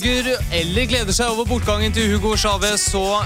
sørger eller gleder seg over bortgangen til Hugo Chávez, så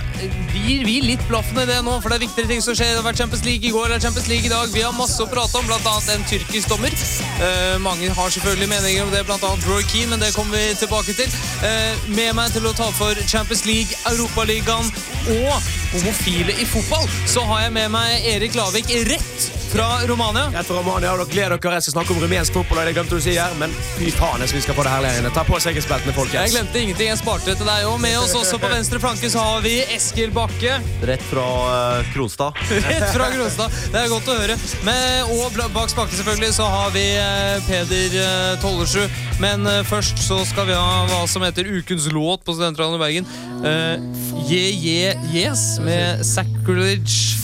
gir vi litt blaffen i det nå, for det er viktigere ting som skjer. Det har vært Champions League i går eller Champions League i dag. Vi har masse å prate om, bl.a. en tyrkisk dommer. Eh, mange har selvfølgelig meninger om det, bl.a. Roy Keane, men det kommer vi tilbake til. Eh, med meg til å ta for Champions League, Europaligaen og homofile i fotball, så har jeg med meg Erik Lavik rett fra Romania. Rett fra Romania, og dere gleder dere. Jeg skal snakke om rumensk fotball, og det glemte du å si her, men fy faen, jeg skal få det herlig her inne. Ta på sikkerhetsbeltene, Jeg glemte ingenting. Jeg sparte til deg òg. Med oss også på venstre flanke så har vi Eskil Bakke. Rett fra uh, Kronstad. Rett fra Kronstad. Det er godt å høre. Med, og bak spaken selvfølgelig så har vi eh, Peder eh, Tollersrud. Men eh, først så skal vi ha hva som heter ukens låt på Studentradioen i Bergen. Uh, yeah, yeah, yes med Sacrilege.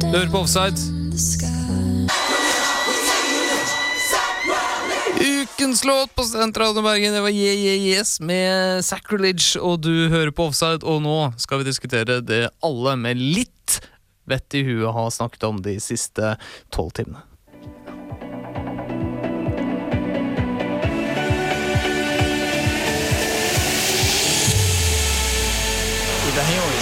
Du hører på Offside. Ukens låt på Studentradioen i Bergen Det var Yeah Yeah Yes med Sacrilege, og du hører på Offside. Og nå skal vi diskutere det alle med litt vett i huet har snakket om de siste tolv timene.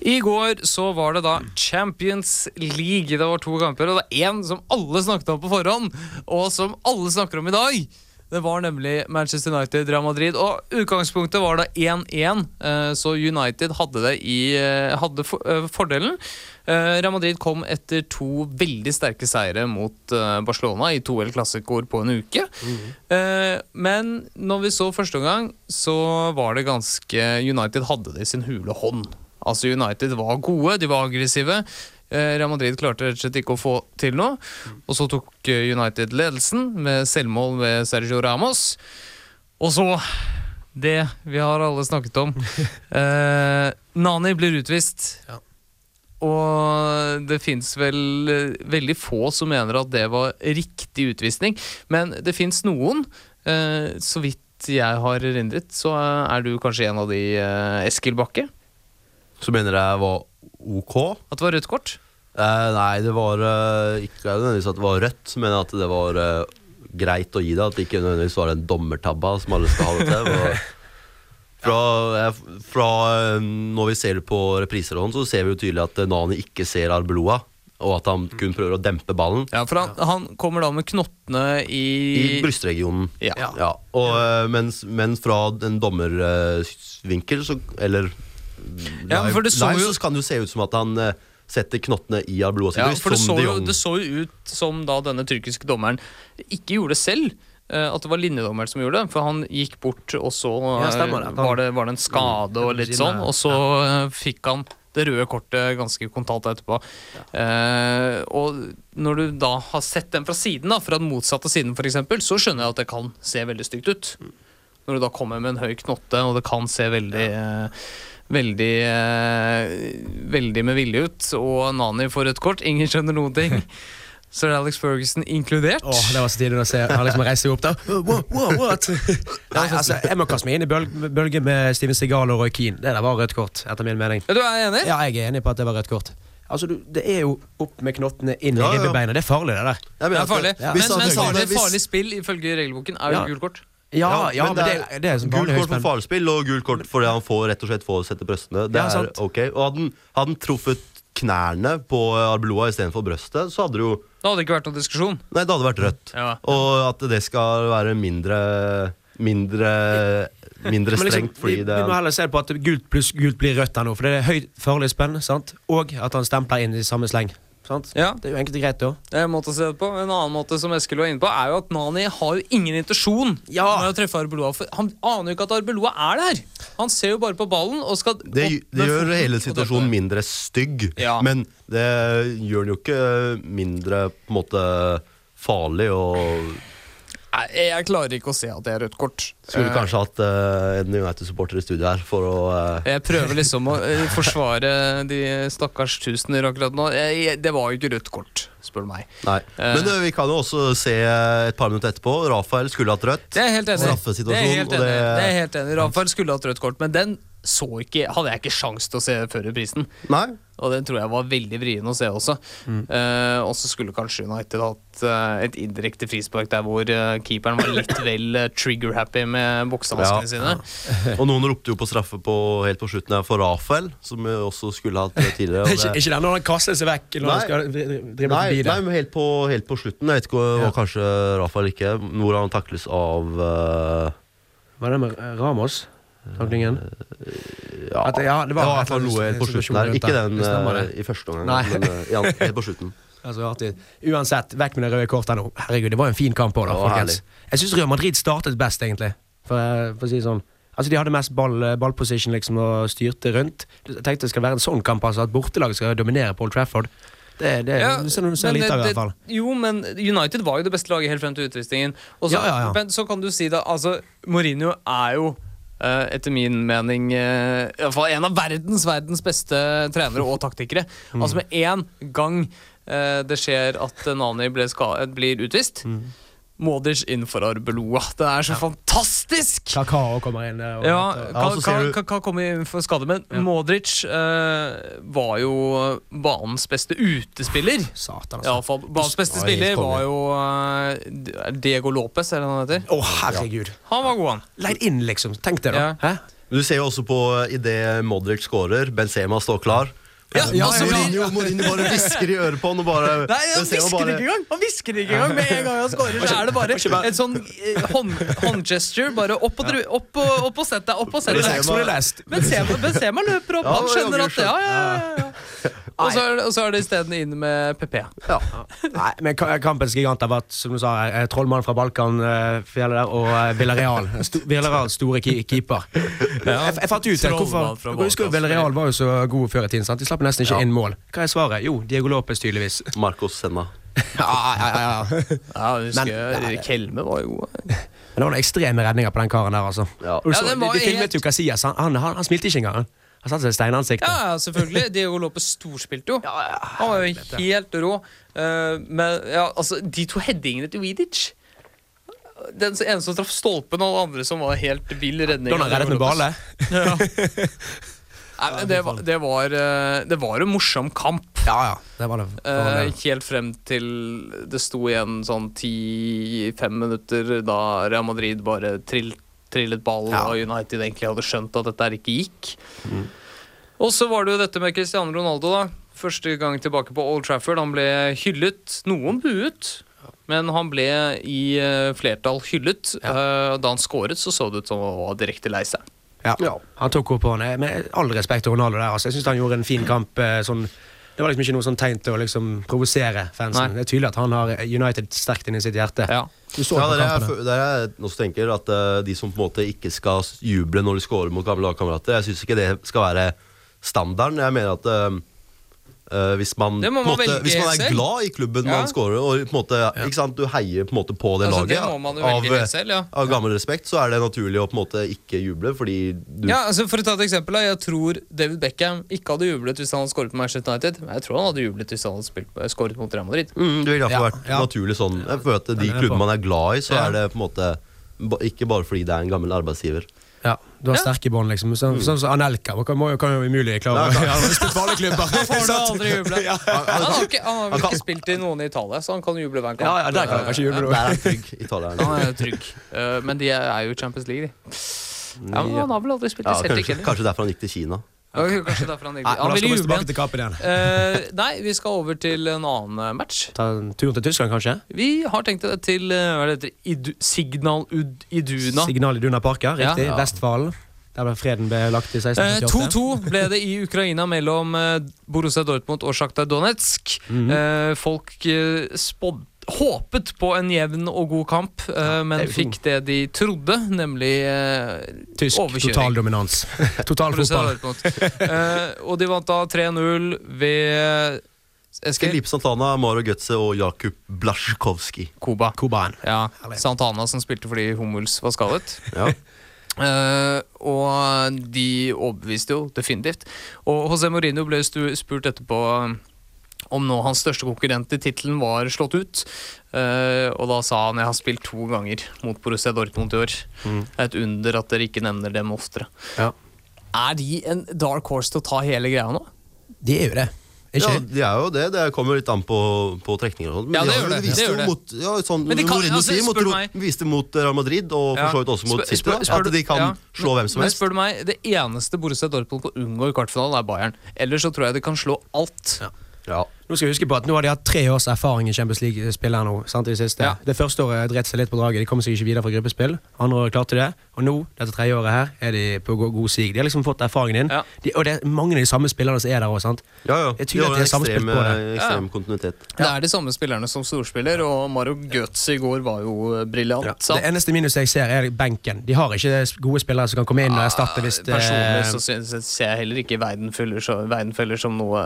I går så var det da Champions League. Det var to kamper, og det var én som alle snakket om på forhånd, og som alle snakker om i dag. Det var nemlig Manchester United Real Madrid, og utgangspunktet var da 1-1, eh, så United hadde, det i, eh, hadde eh, fordelen. Real Madrid kom etter to veldig sterke seire mot Barcelona i to El Clásicoer på en uke. Mm. Men når vi så første omgang, så var det ganske United hadde det i sin hule hånd. Altså United var gode, de var aggressive. Eh, Real Madrid klarte rett og slett ikke å få til noe. Og så tok eh, United ledelsen med selvmål ved Sergio Ramos. Og så det vi har alle snakket om. Eh, Nani blir utvist. Ja. Og det fins vel eh, veldig få som mener at det var riktig utvisning. Men det fins noen. Eh, så vidt jeg har erindret, så er du kanskje en av de, eh, Eskil Bakke. Så mener jeg var ok. At det var rødt kort? Eh, nei, det var eh, ikke nødvendigvis at det var rødt, men at det var eh, greit å gi det. At det ikke nødvendigvis var den dommertabba som alle skal ha det til. Og fra, eh, fra eh, Når vi ser på repriser, og sånn, så ser vi jo tydelig at eh, Nani ikke ser Arbeloa. Og at han kun prøver å dempe ballen Ja, for han, han kommer da med knottene i, i brystregionen. Ja. Ja, og eh, mens, mens fra en dommervinkel, så Eller Ja, live, for det så live, jo- så kan det jo se ut som at han eh, setter knottene i av blodet. Ja, for det så, jo, det så jo ut som da denne tyrkiske dommeren ikke gjorde det selv. eh, At det var linjedommeren som gjorde det. For han gikk bort, og så eh, Ja, stemmer det. Var, det, var det en skade og litt sånn. Og så eh, fikk han det røde kortet ganske kontant etterpå. Eh, og når du da har sett den fra siden, da, fra den motsatte siden f.eks., så skjønner jeg at det kan se veldig stygt ut. Når du da kommer med en høy knotte, og det kan se veldig eh, Veldig eh, Veldig med vilje ut. Og Nani får rødt kort. Ingen skjønner noen ting. Sir Alex Ferguson inkludert. Åh, det var så tidlig å se. Han liksom reiste seg opp der. What? what, what? Nei, altså, jeg må kaste meg inn i bølgen bølge med Steven Segal og Roy Keane. Det der var rødt kort, etter min mening. Ja, du er enig? Ja, jeg er enig på at det var rødt kort. Altså, du, Det er jo opp med knottene inn i ja. ribbeina. Det er farlig, det der. Jeg mener Det er at farlig. Ja. Men, Hvis han- men farlig, hvis- farlig spill ifølge regelboken er jo Ja. gult kort. Ja, ja, men, det, er- det er som Gult kort for farspill og gult kort fordi han får rett og slett få sette brøstene. Det er ok Og Hadde han, hadde han truffet knærne på Arbeloa istedenfor brøstet, så hadde det jo Det hadde ikke vært noen diskusjon. Nei, det hadde vært rødt. Ja. Og at det skal være mindre Mindre Mindre liksom, strengt fordi vi, det vi må heller se på at gult pluss gult blir rødt her nå, for det er høyt farlig spenn, sant? og at han stempler inn i samme sleng. Sant? Ja. Det er jo enkelt og greit. Det er på. En annen måte som Eskil var inne på, er jo at Nani har jo ingen intensjon Ja. med å treffe Arbeloa. For han aner jo ikke at Arbeloa er der! Han ser jo bare på ballen og skal det, det gjør hele situasjonen mindre stygg, Ja. men det gjør den jo ikke mindre på en måte farlig og Nei, jeg klarer ikke å se at det er rødt kort. Skulle Eh, kanskje hatt uh, en United-supporter i studio her for å uh... Jeg prøver liksom å uh, forsvare de stakkars tusener akkurat nå. Jeg, jeg, det var jo ikke rødt kort, spør du meg. Nei. Men vi kan jo også se et par minutter etterpå. Rafael skulle hatt rødt. Det er helt enig Det er helt enig. det- Det er helt enig. Rafael skulle hatt rødt kort, men den så ikke, hadde jeg ikke sjans til å se før i prisen. Nei. Og den tror jeg var veldig vrien å se også. Eh, og så skulle kanskje United hatt uh, et indirekte frispark der hvor uh, keeperen var litt vel trigger-happy med boksehanskene Ja. sine. Og noen ropte jo på straffe på, helt på slutten her for Rafael, som vi også skulle hatt tidligere. og Ikke, det- ikke den når han kaster seg vekk Eller Nei. skal drive Nei, forbi nei, men helt på, helt på slutten. Jeg vet ikke, det Ja. kanskje Rafael ikke. Hvor han takles av Hva er det med Ramos? Taklingen? ja, At det- ja, det var i hvert fall noe på slutten der. Ikke den Det eh, det. i første omgang, men eh, ja, helt på slutten. Altså, artig. Uansett, vekk med det røde kortet nå. Herregud, det var en fin kamp òg, da, Ja, folkens. Jeg syns Real Madrid startet best, egentlig. For, eh, for å si det sånn. Altså, De hadde mest ball, eh, ballposition liksom, og styrte rundt. Jeg tenkte det skal være en sånn kamp, altså, at bortelaget skal dominere Paul Trafford. Det, det Ja, ser du ser men lite av, i hvert fall. Jo, men United var jo det beste laget helt frem til utvisningen. Og så, Ja, ja, ja. Men så kan du si det, altså Mourinho er jo eh, etter min mening eh, i hvert fall en av verdens verdens beste trenere og taktikere. Mm. Altså Med en gang eh, det skjer at Nani ska blir utvist Mm. Modric inn for Arbeloa. Det er så fantastisk! Kakao kommer inn. Og, Ja, Kakao Ka- så Ka- Ka- Ka kommer inn for skade, men Modric eh, var jo banens beste utespiller. Satan, Ja, altså. for Banens beste Oi, spiller var jo eh, Diego Lopez, eller hva han heter. Å, herregud. Han var god, han. Leid inn, liksom. Tenk det, da. Ja. Hæ? Du ser jo også på idet Modric skårer, Benzema står klar. Ja, Ja, altså, Mourinho, Mourinho bare hvisker i øret på han og bare Nei, han hvisker bare- ikke engang! Han hvisker ikke engang Med en gang han scorer, så er det bare en sånn eh, hånd, håndgesture. Bare opp og, opp og, opp og sett deg. Opp og sett deg. Benzema, løper opp. Han skjønner at ja, ja, ja. Og så og så er det isteden inn med PP. Nei, men kampens gigant har vært som du sa, trollmannen trollmann fra Balkanfjellet der, og Villareal. Villarreal. Sto, Villareal store ki keeper. Jeg, jeg fant ut Hvorfor husker Villareal var jo så gode før i tiden. sant? De slapp nesten ikke Ja. inn mål. Hva er svaret? Jo, Diego Lopez, tydeligvis. Marcos Senna. ja, ja, ja, ja. Ja, husker Men- Kelme var jo god. Men det var noen ekstreme redninger på den karen der, altså. Ja. Ja, den var de, de filmet helt- jo Casillas. Han, han, han, han smilte ikke engang. Han. Satte seg i steinansiktet. Ja, selvfølgelig. Diego Lopez storspilte jo. Han var jo helt rå. Uh, men ja, altså, de to headingene til Weedic Den ene som traff stolpen, og den andre som var helt vill redning. Av reddet med Lopez. ja. Nei, det, var, det, var, eh, det var en morsom kamp. Ja, ja. Det var det. for Eh, han, helt frem til det sto igjen sånn 10-5 minutter da Real Madrid bare trill, trillet ball, Ja. og United egentlig hadde skjønt at dette her ikke gikk. Og så var det jo dette med Cristiano Ronaldo, da. Første gang tilbake på Old Trafford. Han ble hyllet. Noen buet. Men han ble i eh, flertall hyllet. Ja. da han skåret, så så det ut som han var direkte lei seg. Ja. Han tok opp på han. Med all respekt til Ronaldo der. Altså. Jeg syns han gjorde en fin kamp. eh, Sånn, det var liksom ikke noe sånn tegn til å liksom provosere fansen. Nei. Det er tydelig at han har United sterkt inni sitt hjerte. Ja. Du så Ja, det er, det er jeg også tenker at uh, de som på en måte ikke skal juble når de scorer mot gamle lagkamerater, jeg syns ikke det skal være standarden. Jeg mener at eh, eh, hvis, man, må man måte, hvis man er selv. glad i klubben Ja. man scorer, og på en måte, ikke sant, du heier på, måte på det Altså, det laget må man jo av, velge selv, ja. av gammel respekt, så er det naturlig å på måte ikke juble, fordi du Ja, altså For å ta et eksempel Jeg tror David Beckham ikke hadde jublet hvis han hadde skåret på Manchester United. Men jeg tror han hadde jublet hvis han hadde spilt, skåret mot Real Madrid. Mm, det ville iallfall Ja, vært ja. naturlig sånn. Jeg føler at De klubbene man er glad i, så Ja. er det på en måte ikke bare fordi det er en gammel arbeidsgiver. Ja, du har Ja. sterke bånd, liksom. Sånn som så Anelka. Man kan, må, kan jo umulig klare å ja, Han har alle klubber. Får du aldri juble? Ja. Han har, ikke, han har vel Han kan- ikke spilt i noen i Italia, så han kan juble hver gang. Ja, ja, der kan han kanskje juble. Der er han trygg, Italia. Han er trygg. Eh, men de er jo Champions League, de. Ja, men han har vel aldri spilt i Celtic kanskje, heller. kanskje derfor han gikk til Kina. Ja, Kanskje derfor han Nei, Han ville vi juble igjen. til kampen igjen. Eh, nei, vi skal over til en annen match. Ta en tur til Tyskland, kanskje? Vi har tenkt det til eh, hva er det Idu, Signal Ud, Iduna. Signal Iduna Duna Parka, Ja. riktig. Ja. Vestfalen. Der ble freden ble lagt i 1688. 2-2 eh, ble det i Ukraina mellom eh, Borussia Dortmund og Sjakta Donetsk. Mhm. Eh, folk eh, spådd Håpet på en jevn og god kamp, eh, men det er fikk det de trodde, nemlig eh, Tysk overkjøring. totaldominans. Total Borussia fotball. Dortmund. Eh, og de vant da 3-0 ved Esker. Filip Santana, Maro Götze og Jakub Blasjkovskij. Koba. Kobaen. Ja, Santana som spilte fordi Hummels var skadet. Ja. Uh, og de overbeviste jo definitivt. Og José Mourinho ble spurt etterpå om nå hans største konkurrent i tittelen var slått ut. Uh, og da sa han jeg har spilt to ganger mot Borussia Dortmund i år. Mm. Det er et under at dere ikke nevner dem oftere. Ja. Er de en dark horse til å ta hele greia nå? De er jo det. Ikke Ja, de? de er jo det. Det kommer litt an på, på trekninger. Men Ja, det har gjør det. vist Det gjør det. Mot, ja, sånn, Men de kan- altså, sier mot, meg- viste Real Madrid, og for så vidt også mot Spør- City. At de kan ja. slå hvem som Men helst. spør du meg, Det eneste Borussia Dortmund kan unngå i kvartfinalen, er Bayern. Ellers så tror jeg de kan slå alt. Ja. Ja. Nå skal vi huske på at nå har de hatt tre års erfaring i Champions League-spillere nå. sant, i Det siste. Ja. Det første året dreit seg litt på draget. De kom seg ikke videre fra gruppespill. Andre året klarte de det. Og nå, dette tredje året her, er de på go- god sig. De har liksom fått erfaringen inn. Ja. De, og det er mange av de samme spillerne som er der òg, sant. Ja, ja. Jeg De har at de har samspilt ekstrem, på det. eh, ekstrem kontinuitet. Det er de samme spillerne som storspiller, og Mario Götz i går var jo eh, briljant. Ja. sant? Det eneste minuset jeg ser, er benken. De har ikke gode spillere som kan komme inn og erstatte hvis det Personlig så syns- ser jeg heller ikke Weidenfeller så- som noe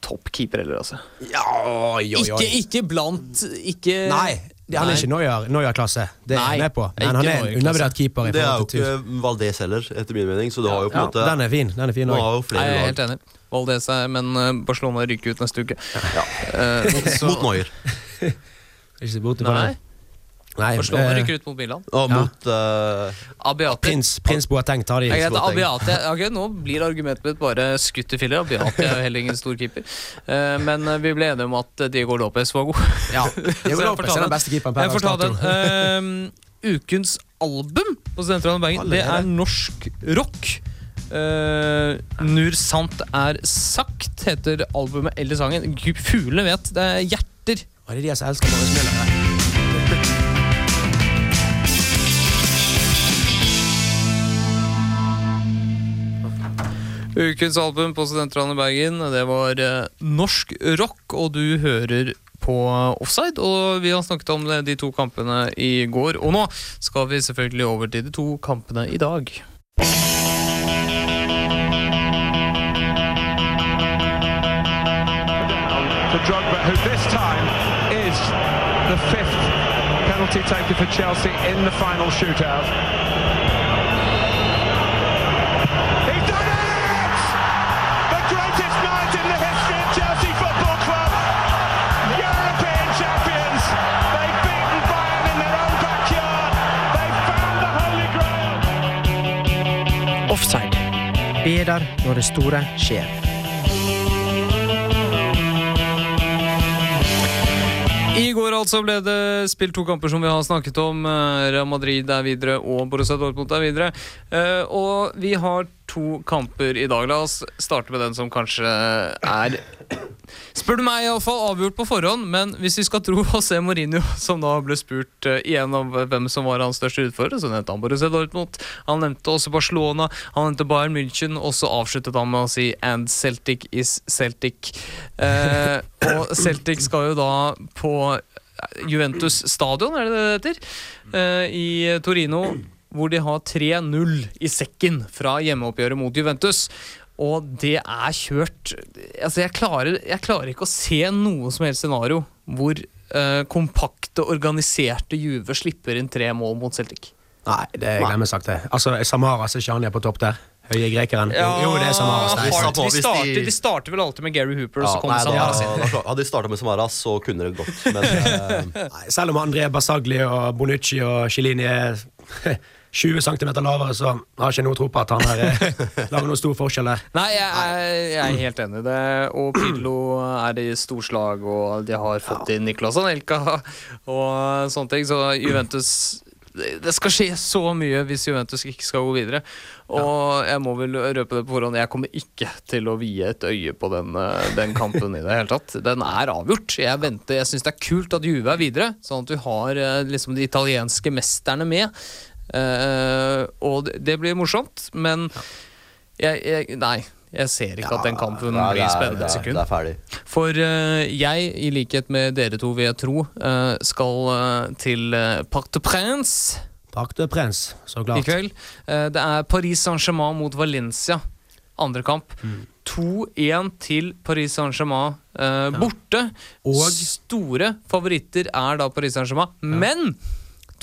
toppkeeper toppkeeper heller, altså. Ja, oi, oi, oi. Ikke, ikke blant Ikke Nei, det- han er ikke Neuer-klasse. Det er jeg med på. Men han er en undervurdert keeper. Det er jo ikke Valdez heller, etter min mening. Så det har jo på en Ja, måte den er fin. Den er fin Man har òg. Nei, jeg er helt enig. Valdez er Men eh, Barcelona ryker ut neste uke. Eh, så- Mot Neuer. Ikke se bort fra Nei, det. Nei, Barcelona eh, rykker ut mot Milan. Og mot uh, Abiati. Prins, prins Boateng tar de. Boateng. Abiati Nå blir argumentet mitt bare skutt i filler. Abiate er jo heller ingen stor keeper. Uh, men vi ble enige om at Diego Lopez var god. Ja, Diego Lopez er den. beste keeperen per dato. Eh, ukens album på Sentralen Bergen, det er norsk rock. Uh, Nur sant er sagt, heter albumet eller sangen. Fuglene vet. Det er hjerter. Hva er det de som elsker Marius Müller. Ukens album på Studentradioen Bergen, det var eh, norsk rock, og du hører på Offside. Og vi har snakket om det- de to kampene i går, og nå skal vi selvfølgelig over til de to kampene i dag. Drogba, who this time is the fifth penalty taker for Chelsea in the final shootout. Bedar når det store skjer. I går altså ble det spilt to kamper som vi har snakket om. Eh, Real Madrid er videre, og Borussia Dortmund er videre. Eh, Og vi har to kamper i dag. La oss starte med den som kanskje er Spør du meg, iallfall avgjort på forhånd, men hvis vi skal tro José Mourinho, som da ble spurt eh, igjen om hvem som var hans største utfordrer, så nevnte han Borussia Dortmund. Han nevnte også Barcelona, han nevnte Bayern München, og så avsluttet han med å si 'and Celtic is Celtic'. Eh, og Celtic skal jo da på Juventus stadion, er det det heter? Eh, I Torino, hvor de har 3-0 i sekken fra hjemmeoppgjøret mot Juventus. Og det er kjørt Altså, jeg klarer, jeg klarer ikke å se noe som helst scenario hvor eh, kompakte, organiserte Juve slipper inn tre mål mot Celtic. Nei, det glemmer sagt det. Altså, Samara Seshani er på topp der. Høye grekeren. Ja, jo, det er Samaras. Nei, de, starter, de starter vel alltid med Gary Hooper, og så kommer Samaras inn. da, Hadde de starta med Samaras, så kunne det gått. Men uh... Nei, selv om André Basagli og Bonucci og Cellini er 20 cm lavere, så har jeg ikke noe tro på at han her eh, lager noen stor forskjell der. Nei, jeg, er- jeg er helt enig i det. Og Pirlo er i storslag, og de har fått inn Nicolas Anelka og sånne ting. Så Juventus det det skal skje så mye hvis Juventus ikke skal gå videre. Og jeg må vel røpe det på forhånd, jeg kommer ikke til å vie et øye på den, eh, den kampen i det hele tatt. Den er avgjort. Jeg venter, jeg syns det er kult at Juve er videre, sånn at vi har eh, liksom de italienske mesterne med. Eh, og det, blir morsomt, men jeg, jeg Nei. Jeg ser ikke at den kampen nei, blir spennende et sekund. Det er ferdig. For uh, jeg, i likhet med dere to, vil jeg tro, uh, skal til uh, Parc de Prince Parc de Prince, så i klart. kveld. Eh, det er Paris Saint-Germain mot Valencia. andre kamp. 2-1 til Paris Saint-Germain borte. Og- Store favoritter er da Paris Saint-Germain. Men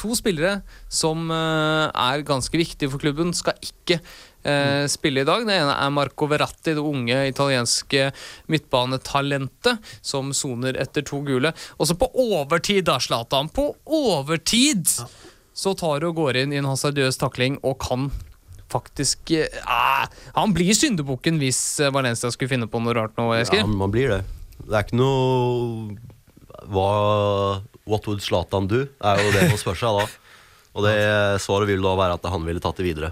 to spillere som eh, er ganske viktige for klubben, skal ikke eh, spille i dag. Det ene er Marco Verratti, det unge italienske midtbanetalentet, som soner etter to gule. Også på overtid, da, Zlatan. På overtid! Så tar og går inn i en hasardiøs takling og kan faktisk eh, Han blir syndebukken hvis eh, Valencia skulle finne på noe rart nå, Esker. Ja, man blir det. Det er ikke noe hva, What would Zlatan do? er jo det man spør seg da. Og det svaret vil da være at han ville tatt det videre.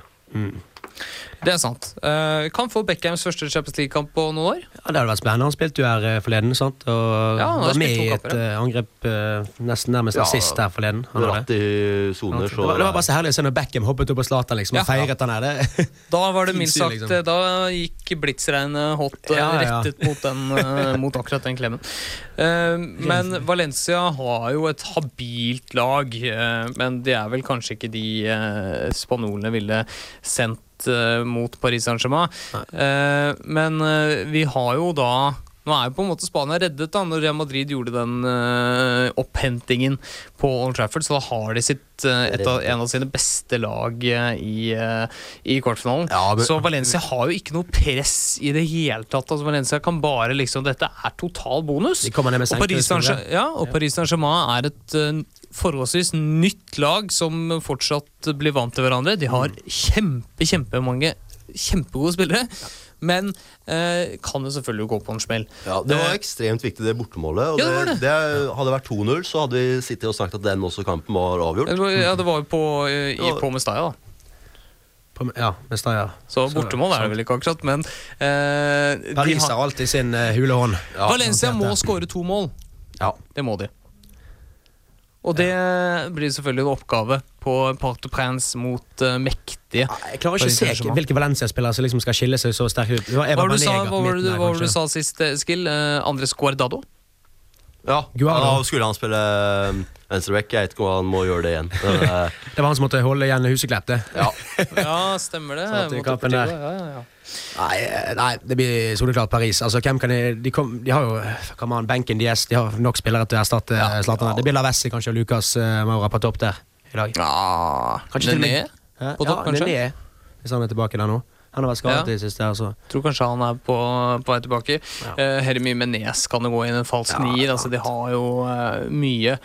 Det er sant. Uh, kan få Beckhams første Champions League-kamp på noen år. Ja, det hadde vært spennende. Han spilte jo her eh, forleden, sant? og Ja, var med i et uh, angrep uh, nesten nærmest Ja, sist her forleden. Han hadde. Verratti soner, Det var, det var bare så herlig å se når Beckham hoppet opp på Zlatan liksom, og Ja. feiret han her. Det. Da var det minst sagt liksom. Da gikk blitsregnet hot Ja, ja, ja. rettet mot, den, mot akkurat den klemmen. Eh, men Valencia har jo et habilt lag. men det er vel kanskje ikke de uh, spanjolene ville sendt eh, mot Paris Saint-Germain. Eh, men eh, vi har jo da nå er jo på en måte Spania reddet da når Real Madrid gjorde den uh, opphentingen på Old Trafford. Så da har de sitt, uh, av, en av sine beste lag uh, i, i kvartfinalen. Ja, men- Så Valencia har jo ikke noe press i det hele tatt. Altså Valencia kan bare liksom Dette er total bonus. Og Paris Saint-Germain ja, ja, Saint-Germain er et forholdsvis nytt lag som fortsatt blir vant til hverandre. De har kjempe, kjempemange kjempegode spillere. Men eh, kan jo selvfølgelig gå på en smell. Ja, Det var ekstremt viktig, det bortemålet. Og Ja, det var det, det hadde vært 2-0, så hadde vi sittet og snakket at den også kampen var avgjort. Ja, det var jo på, eh, i, på Mestaya, da. På- Ja, Steyr. Så bortemål er det vel ikke akkurat, men eh, Paris har, alltid sin uh, hule hånd. Ja, Valencia må skåre to mål. Ja. Det må de. Og det blir selvfølgelig en oppgave på Port-au-Prince mot uh, mektige Jeg klarer ikke å se hvilke Valencia-spillere som liksom skal skille seg så sterkt ut. Hva var det du sa, var var du sa sist, Skill? Uh, Andres Guardado? Ja, Guardo. da skulle han spille eh, venstreback. Jeg vet ikke om han må gjøre det igjen. Men, eh, Det var han som måtte holde igjen Huseklepp, det. ja. Ja, stemmer det. Satt i Mot kampen der. Deportivo, Ja, ja, ja. Nei, eh, nei, det blir soleklart Paris. Altså, hvem kan de, de, kom, de har jo come on, benken deres. de har nok spillere til å erstatte ja, Zlatan. Det blir Lavessi kanskje og Lucas uh, Maura på topp der i dag. ja Kanskje til og med- Nené? Hæ? På topp, ja, kanskje? Nené, hvis han er tilbake der nå. Han har vært skadet Ja. i det siste. Altså. Tror kanskje han er på, på vei tilbake. Ja. Uh, Hermi Menes kan jo gå inn en falsk Ja, nier. Altså, de har jo uh, mye,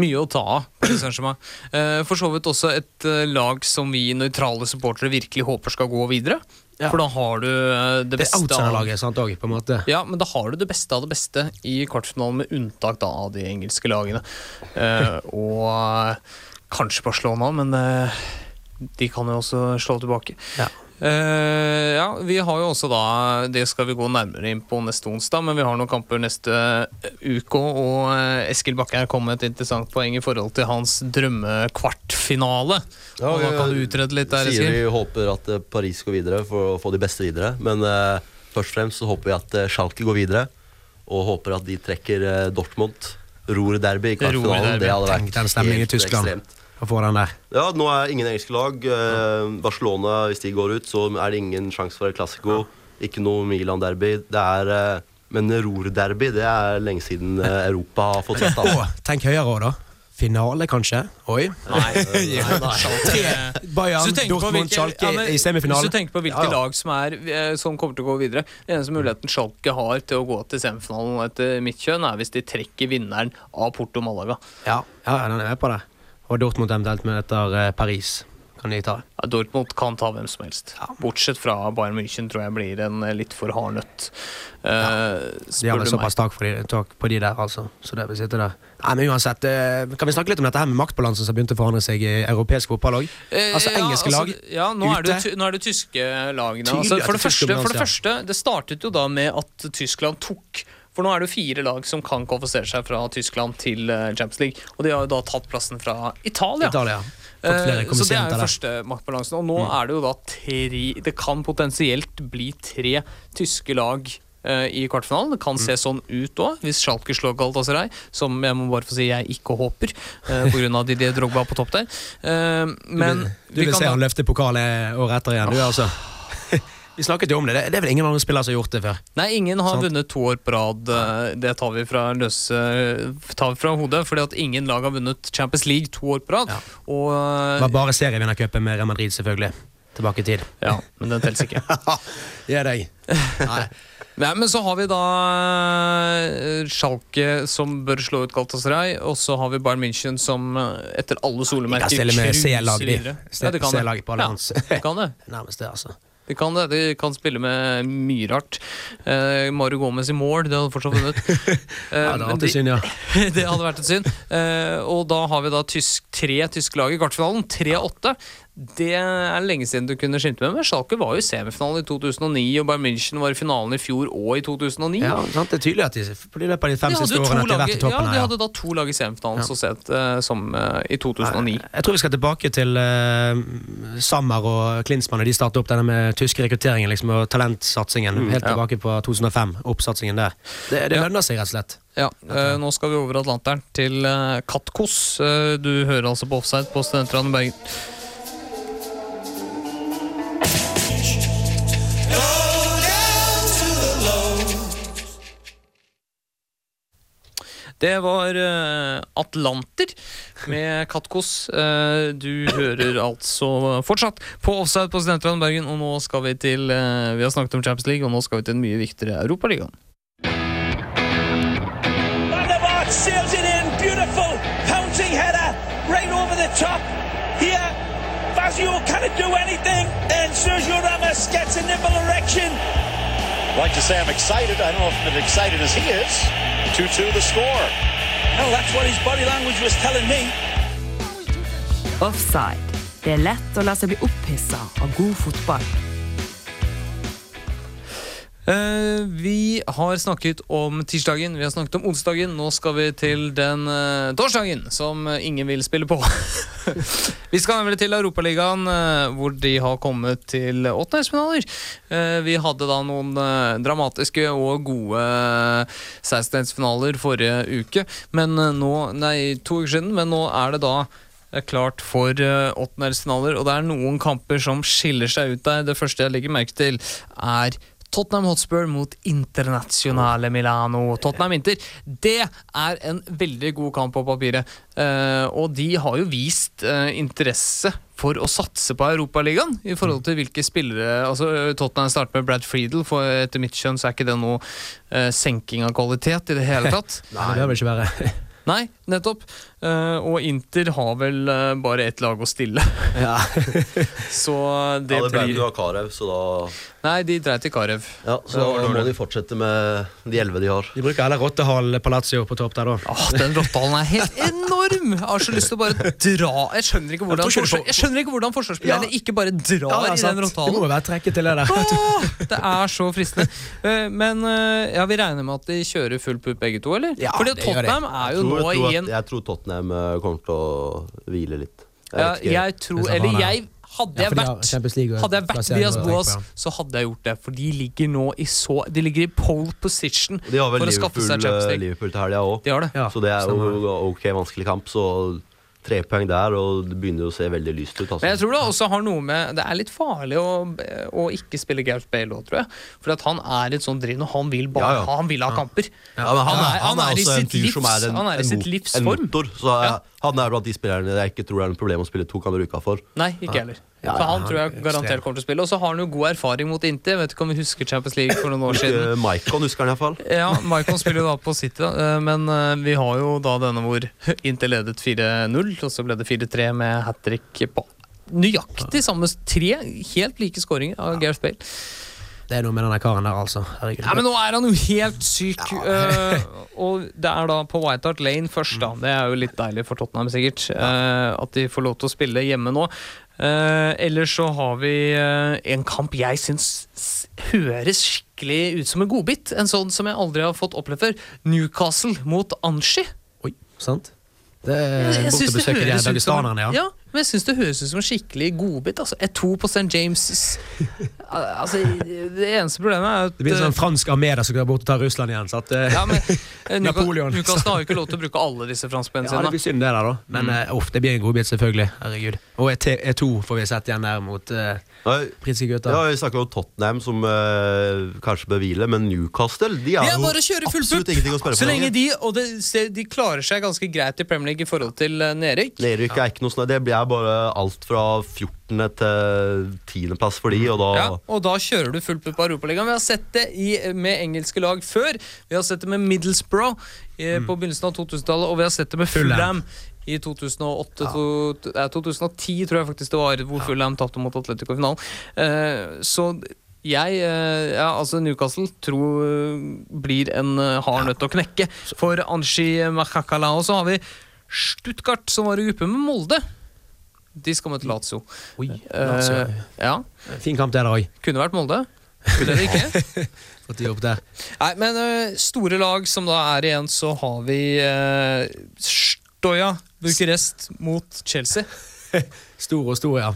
mye å ta av. uh, Eh, for så vidt også et uh, lag som vi nøytrale supportere virkelig håper skal gå videre. Ja. For da har du eh, det beste Det outsiderlaget, sant òg, på en måte. Ja, men da har du det beste av det beste i kvartfinalen, med unntak da av de engelske lagene. Eh, og eh, kanskje Barcelona, men eh, de kan jo også slå tilbake. Ja. Eh, ja, vi har jo også da Det skal vi gå nærmere inn på neste onsdag, men vi har noen kamper neste uke. Og eh, Eskil Bakke her kom med et interessant poeng i forhold til hans drømmekvartfinale. Ja, og da kan du utrede litt der, Sier Eskil. vi håper at eh, Paris går videre for å få de beste videre. Men uh, først og fremst så håper vi at eh, Schalke går videre. Og håper at de trekker uh, Dortmund. Ruhr-derby i kvartfinalen. Det hadde vært i helt Tyskland. ekstremt. Å få den der. Ja, nå er ingen engelske lag. Eh, Barcelona, hvis de går ut, så er det ingen sjanse for et klassiko. Ikke noe Milan-derby. Det er eh, Men Ror-derby, det er lenge siden eh, Europa har fått sett. Altså. tenk høyere òg, da. Finale, kanskje? Oi. Nei, nei, nei. Bayern, Dortmund, Schalke ja, i semifinale. Hvis du tenker på hvilke Ja, ja. lag som, er, som kommer til å gå videre Den eneste muligheten Schalke har til å gå til semifinalen etter mitt kjønn, er hvis de trekker vinneren av Porto Malaga. Ja, ja, den er med på det. Og Dortmund eventuelt møter eh, Paris. Kan de ta. Ja, Dortmund kan ta hvem som helst. Bortsett fra Bayern München, tror jeg blir en eh, litt for hard nøtt. Ja. De har vel såpass tak, tak på de der, altså. Så det vil sitte der. Nei, men uansett, eh, Kan vi snakke litt om dette her med maktbalansen som begynte å forandre seg i europeisk fotball? Eh, Altså, engelske lag Ja, nå er, det, ute. nå er det tyske lagene. Altså, for, det første, for det første, det startet jo da med at Tyskland tok For nå er det jo fire lag som kan kvalifisere seg fra Tyskland til eh, Champions League. Og de har jo da tatt plassen fra Italia. Italia. Eh, så det er jo første maktbalansen. Og nå er det jo da tre Det kan potensielt bli tre tyske lag eh, i kvartfinalen. Det kan se sånn ut òg, hvis Schalke slår Galatasaray, som jeg må bare få si jeg ikke håper, uh, pga. Didier Drogba på topp der. Eh, men Du vil vi se kan han løfte pokalen året etter igjen, du, altså. Vi snakket jo om det. Det er vel ingen andre spillere som har gjort det før. Nei, ingen har Sant. vunnet to år på rad. eh, Det tar vi fra løse tar vi fra hodet, fordi at ingen lag har vunnet Champions League to år på rad. Ja. Og Det var bare serievinnercupen med Real Madrid, selvfølgelig. Tilbake i tid. Ja, men den teller ikke. Gi deg. Nei. Nei, men så har vi da eh, Schalke som bør slå ut Galatasaray, og så har vi Bayern München som eh, etter alle solemerker cruiser videre. Ja, det kan det. Ja, det kan det. Nærmest det, altså. De kan det. De kan spille med mye rart. Eh, Mario Gomez i mål, det hadde fortsatt vunnet. Eh, Ja, det hadde vært et synd, ja. det hadde vært et synd. Eh, og da har vi da tysk, tre tyske lag i kvartfinalen. 3-8. Det er lenge siden du kunne skimte med, men Schalke var jo semifinalen i 2009, og Bayern München var i finalen i fjor og i 2009. ja sant? Det er tydelig at de de løpet av de fem De siste årene at de har vært i toppen ja, de her. hadde da to lag i semifinalen så sent eh, som uh, i 2009. Jeg tror vi skal tilbake til uh, Sammer og Klinsmann. og De startet opp denne med tyske rekrutteringen liksom, og talentsatsingen. helt Mm, ja. tilbake på 2005. Oppsatsingen der. Det, det Ja. lønner seg, rett og slett. Ja, eh, Nå skal vi over Atlanteren til Katkos. Du hører altså på Offside på Studentradioen Bergen. Det var eh, Atlanter med Katkos. Eh, du hører altså fortsatt på Offside på Studentradioen Bergen, og nå skal vi til eh, Vi har snakket om Champions League, og nå skal vi til den mye viktigere Europaligaen. Here, Fazio can't do anything. And Sergio Ramos gets a nipple erection. Like to say I'm excited. I don't know if I'm as excited as he is. 2-2 the score. Well, that's what his body language was telling me. Offside. Det er lett å la seg bli opphissa av god fotball. Eh, vi har snakket om tirsdagen, vi har snakket om onsdagen. Nå skal vi til den eh, torsdagen som eh, ingen vil spille på. vi skal nemlig til Europaligaen, hvor de har kommet til åttendelsfinaler. Vi hadde da noen dramatiske og gode 16-delsfinaler forrige uke, men nå Nei, to uker siden, men nå er det da er klart for åttendelsfinaler, og det er noen kamper som skiller seg ut der. Det første jeg legger merke til, er Tottenham Hotspur mot Internasjonale Milano. Tottenham Inter. Det er en veldig god kamp på papiret. Eh, og de har jo vist eh, interesse for å satse på Europaligaen i forhold til hvilke spillere altså Tottenham starter med Brad Friedel, for etter mitt skjønn så er ikke det noe eh, senking av kvalitet i det hele tatt. Nei, det bør vel ikke være. Nei, nettopp. Eh, og Inter har vel eh, bare ett lag å stille. ja. Så det ja, det blir Du har av Karev, så da Nei, de dreit i Karev. Ja, så da må de fortsette med de elleve de har. De bruker heller Rottehall Palazzo på topp der, da. Ah, den rottehalen er helt enorm! Jeg har så lyst til å bare dra Jeg skjønner ikke hvordan, skjønner ikke hvordan forsvarsspillerne Ja. ikke bare drar Ja, i den Rottehallen. Det må være trekket til det der. Åh, det er så fristende. Eh, Men ja, vi regner med at de kjører full pupp begge to, eller? Ja, Fordi. Tottenham er jo nå i en jeg tror Tottenham eh, kommer til å hvile litt. Jeg ja. Jeg tror Eller jeg Hadde Ja, jeg de vært League Hadde jeg vært Diaz Boas, så hadde jeg gjort det. For de ligger nå i så De ligger i pole position De for å skaffe seg Champions har vel Liverpool til helga òg. De Så det er jo ok vanskelig kamp. Så tre poeng der, og det begynner å se veldig lyst ut. Altså. Men jeg tror det også har noe med Det er litt farlig å, å ikke spille Gareth Bale òg, tror jeg. For at han er et sånt driv, og han vil bare Ja, ja. ha Han vil ha kamper. Ja, men han, Han er, er- han han er er i også en fyr livs- som er en, han er i en, mot- en motor. Så Ja. jeg, han er blant de spillerne jeg ikke tror det er noe problem å spille to kamper i uka for. Nei, ikke heller. Ja, så han tror jeg er garantert kommer til å spille. Og så har han jo god erfaring mot Inter. Vet ikke om vi husker Champions League for noen år siden. Maikon husker han iallfall. Ja, Maicon spiller jo da på City, eh, men eh, vi har jo da denne hvor Inter ledet 4-0, og så ble det 4-3 med hat trick på nøyaktig samme tre helt like skåringer av Gareth Bale. Det er noe med denne karen der, altså. Herregud. Ja, men nå er han jo helt syk. eh, og det er da på White Hart Lane først, da. Det er jo litt deilig for Tottenham, sikkert. Uh, at de får lov til å spille hjemme nå. Uh, ellers så har vi en kamp jeg syns høres skikkelig ut som en godbit. En sånn som jeg aldri har fått opplevd før. Newcastle mot Anshi. Oi, sant? Det er det i dagestanerne, ja. ja. Men jeg syns det høres ut som en skikkelig godbit. Altså. Et to på St. James' altså, Det eneste problemet er at Det blir en eh, sånn fransk armé som går bort og tar Russland igjen. Så at, ja, men, eh, Napoleon. Newcastle har jo ikke lov til å bruke alle disse franskmennene ja, det blir synd det der, da. Men mm. uff, det blir en godbit, selvfølgelig. Herregud. Og E2 E2 får vi sett igjen der mot uh, britiske gutter. Ja, Vi snakker om Tottenham som uh, kanskje bør hvile, men Newcastle de har er jo absolutt ingenting å Så for. lenge de Og det, de klarer seg ganske greit i Premier League i forhold til uh, nedrykk. Nedrykk er ikke noe sånn, det blir bare alt fra 14. til 10. plass for de, og da Ja, og da kjører du fullt på Europaligaen. Vi har sett det i, med engelske lag før. Vi har sett det med Middlesbrough eh, på begynnelsen av 2000-tallet, og vi har sett det med Fulham. I 2008 to, eh, 2010, tror jeg faktisk det var, hvor Fulham tapte mot Atletico i finalen. Eh, så jeg, eh, ja, altså Newcastle, tror eh, blir en eh, hard nøtt å knekke. For Anshi Makakala. Og så har vi Stuttgart, som var i gruppe med Molde. De skal møte Lazio. Oi, Eh, Lazio. ja, Fin kamp der òg. kunne vært Molde. Kunne det ikke? Fått de opp der. Nei, men uh, store lag som da er igjen, så har vi uh, Stoja Bucuresti mot Chelsea. store og store, ja.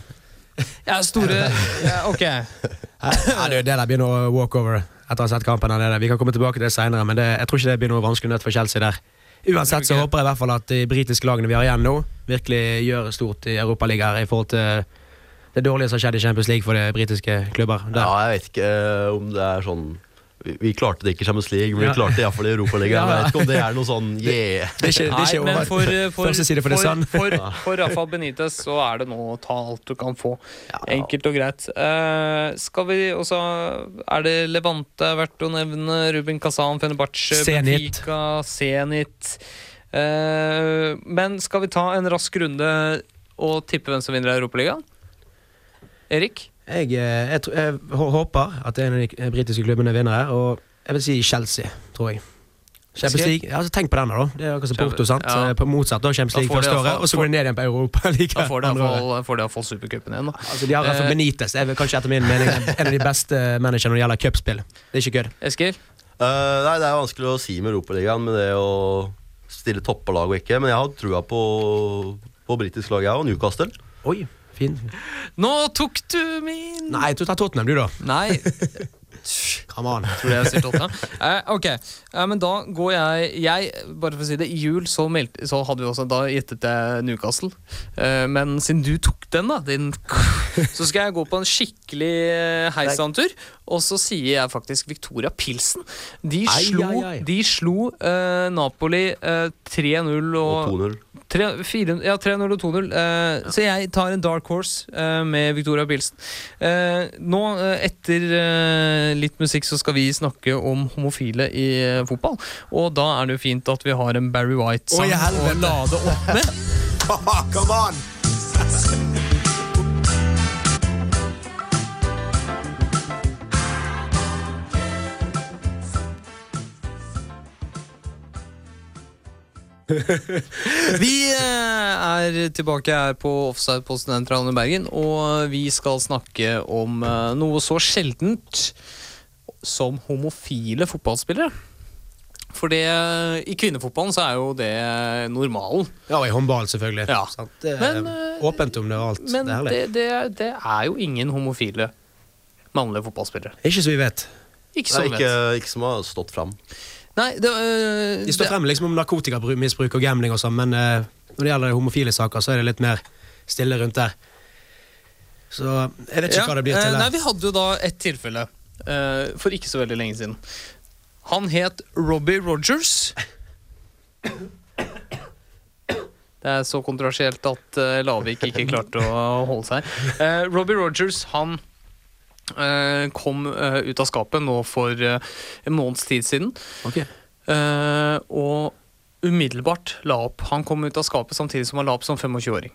Ja, store ja, Ok. ja det, der begynner å walk walkover etter å ha sett kampen. der nede. Vi kan komme tilbake til det senere, men det, jeg tror ikke det blir noe vanskelig nøtt for Chelsea der. Uansett så håper jeg i hvert fall at de britiske lagene vi har igjen nå, virkelig gjør stort i Europaligaen i forhold til det dårlige som har skjedd i Champions League for de britiske klubber. Der. Ja, jeg vet ikke eh, om det er sånn Vi, vi klarte det ikke i Champions League, men vi klarte det iallfall i Europaligaen. Ja. Jeg vet ikke om det er noe sånn yeah. Det ikke, det er Nei, men for, for, for for, for Rafa Benitez så er det nå ta alt du kan få. Enkelt og greit. Eh, skal vi også Er det Levante verdt å nevne? Ruben Kazan, Fenebache. Benfica, Zenit. Eh, men skal vi ta en rask runde og tippe hvem som vinner Europaligaen? Erik? Jeg, eh, jeg, jeg håper at en av de britiske klubbene vinner her, og jeg vil si Chelsea, tror jeg. Champions League, ja, altså Tenk på den, da. Det er akkurat som Porto. sant? ja. Eh, På motsatt da, Champions League første året, og så går de ned igjen på Europa. Like, Da får de iallfall iallfall supercupen igjen. Da. Altså, de har i hvert fall Eh, Benitez. Det er kanskje etter min mening en av de beste managerne når det gjelder cupspill. Det er ikke kødd. Eskil? Uh, nei, Det er vanskelig å si med Europaligaen, med det å stille toppa lag og ikke. Men jeg har trua på, på britisk lag, jeg, og Newcastle. Oi, fin. Nå tok du min Nei, du tar Tottenham, du, da. Nei. Come on. Tror du jeg sier Tottenham? Eh, ok, eh, men da går jeg Jeg, bare for å si det, I jul så, meldte, så hadde vi også da gjettet jeg Newcastle. Eh, men siden du tok den, da, din, så skal jeg gå på en skikkelig eh, heisantur. Og så sier jeg faktisk Victoria Pilsen. De slo, ai, ai. De slo eh, Napoli eh, 3-0 Og og 2-0. Tre- fire- ja, 3-0 og 2-0. Eh, Så jeg tar en dark horse uh, med Victoria Pilsen. Uh, nå, eh, etter eh, litt musikk, så skal vi snakke om homofile i fotball. Og da er det jo fint at vi har en Barry White-sang å lade opp med. Come on! Vi eh, er tilbake her på Offside på Studentradioen i Bergen, og vi skal snakke om eh, noe så sjeldent som homofile fotballspillere. For det, i kvinnefotballen så er jo det normalen. Ja, og i håndball, selvfølgelig. Ja. Sant? Det er Men, eh, åpent om det og alt. Men det er det, det, det er jo ingen homofile mannlige fotballspillere. Ikke så vi vet. Ikke som så vet. ikke, ikke som har stått fram. Nei, det, øh, De står frem liksom om narkotikamisbruk og gambling og sånn, men øh, når det gjelder homofile saker, så er det litt mer stille rundt der. Så jeg vet ikke Ja, hva det blir til til. Nei. Vi hadde jo da et tilfelle øh, for ikke så veldig lenge siden. Han het Robbie Rogers. Det er så kontroversielt at uh, Lavik ikke klarte å holde seg. Eh, Robbie Rogers han eh, kom eh, ut av skapet nå for eh, en måneds tid siden. Ok. Eh, og umiddelbart la opp. Han kom ut av skapet samtidig som han la opp som 25-åring.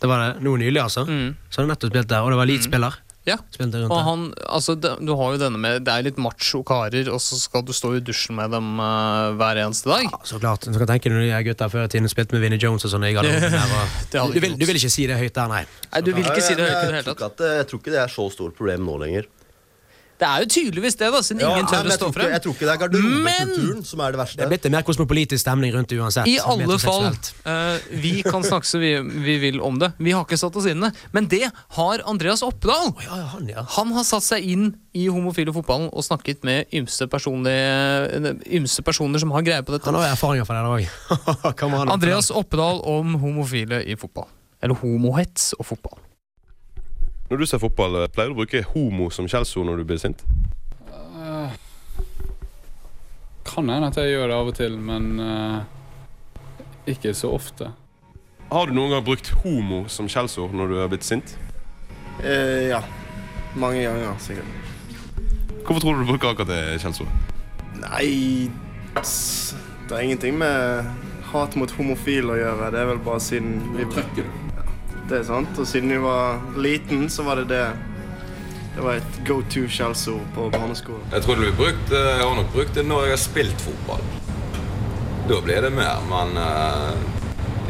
Det var det noe nylig, altså. Mm. Så har nettopp spilt der, og det var Leeds-spiller. Ja. Rundt Og han, altså, det, du har jo denne med Det er litt macho karer, og så skal du stå i dusjen med dem uh, hver eneste dag. Ja, så klart. Du kan tenke når de gutta før i tiden spilte med Vinnie Jones og sånn. Du, du vil ikke si det høyt der, nei. Nei, du vil ikke si det høyt i det hele tror tatt. jeg tror ikke det er så stort problem nå lenger. Det er jo tydeligvis det, da, siden Ja, ingen tør å stå frem. Jeg tror ikke det er garderobekulturen som er det verste. Det er blitt en mer kosmopolitisk stemning rundt det uansett. I alle fall. eh, vi kan snakke så vi, vi vil om det. Vi har ikke satt oss inn i det. Men det har Andreas Oppedal. Oh, Ja, ja, han, ja. Han har satt seg inn i homofile fotballen og snakket med ymse, ymse personer som har greie på dette. Han har erfaringer fra det òg. Andreas Oppedal om homofile i fotball. Eller homohets og fotball. Når du ser fotball, eh, pleier du å bruke homo som skjellsord når du blir sint? Kan hende at jeg gjør det av og til, men uh, ikke så ofte. Har du noen gang brukt homo som skjellsord når du har blitt sint? Uh, ja. Mange ganger, sikkert. Hvorfor tror du du bruker akkurat det skjellsordet? Nei Det er ingenting med hat mot homofile å gjøre. Det er vel bare siden vi Ja, Det er sant. Og siden vi var liten, så var det det. Det var et go to-skjellsord på barneskolen. Jeg tror det blir brukt, eh, jeg har nok brukt det når jeg har spilt fotball. Da blir det mer, men uh,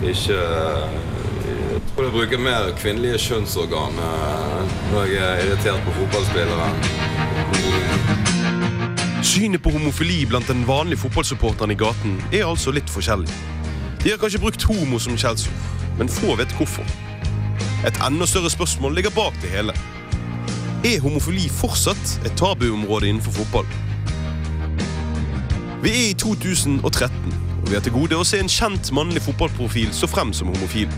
ikke eh, Jeg tror jeg bruker mer kvinnelige kjønnsorgan uh, når jeg er irritert på fotballspillere. Synet på homofili blant den vanlige fotballsupporteren i gaten er altså litt forskjellig. De har kanskje brukt homo som skjellsord, men få vet hvorfor. Et enda større spørsmål ligger bak det hele. Er homofili fortsatt et tabuområde innenfor fotball? Vi er i 2013, og vi har til gode å se en kjent mannlig fotballprofil så frem som homofil.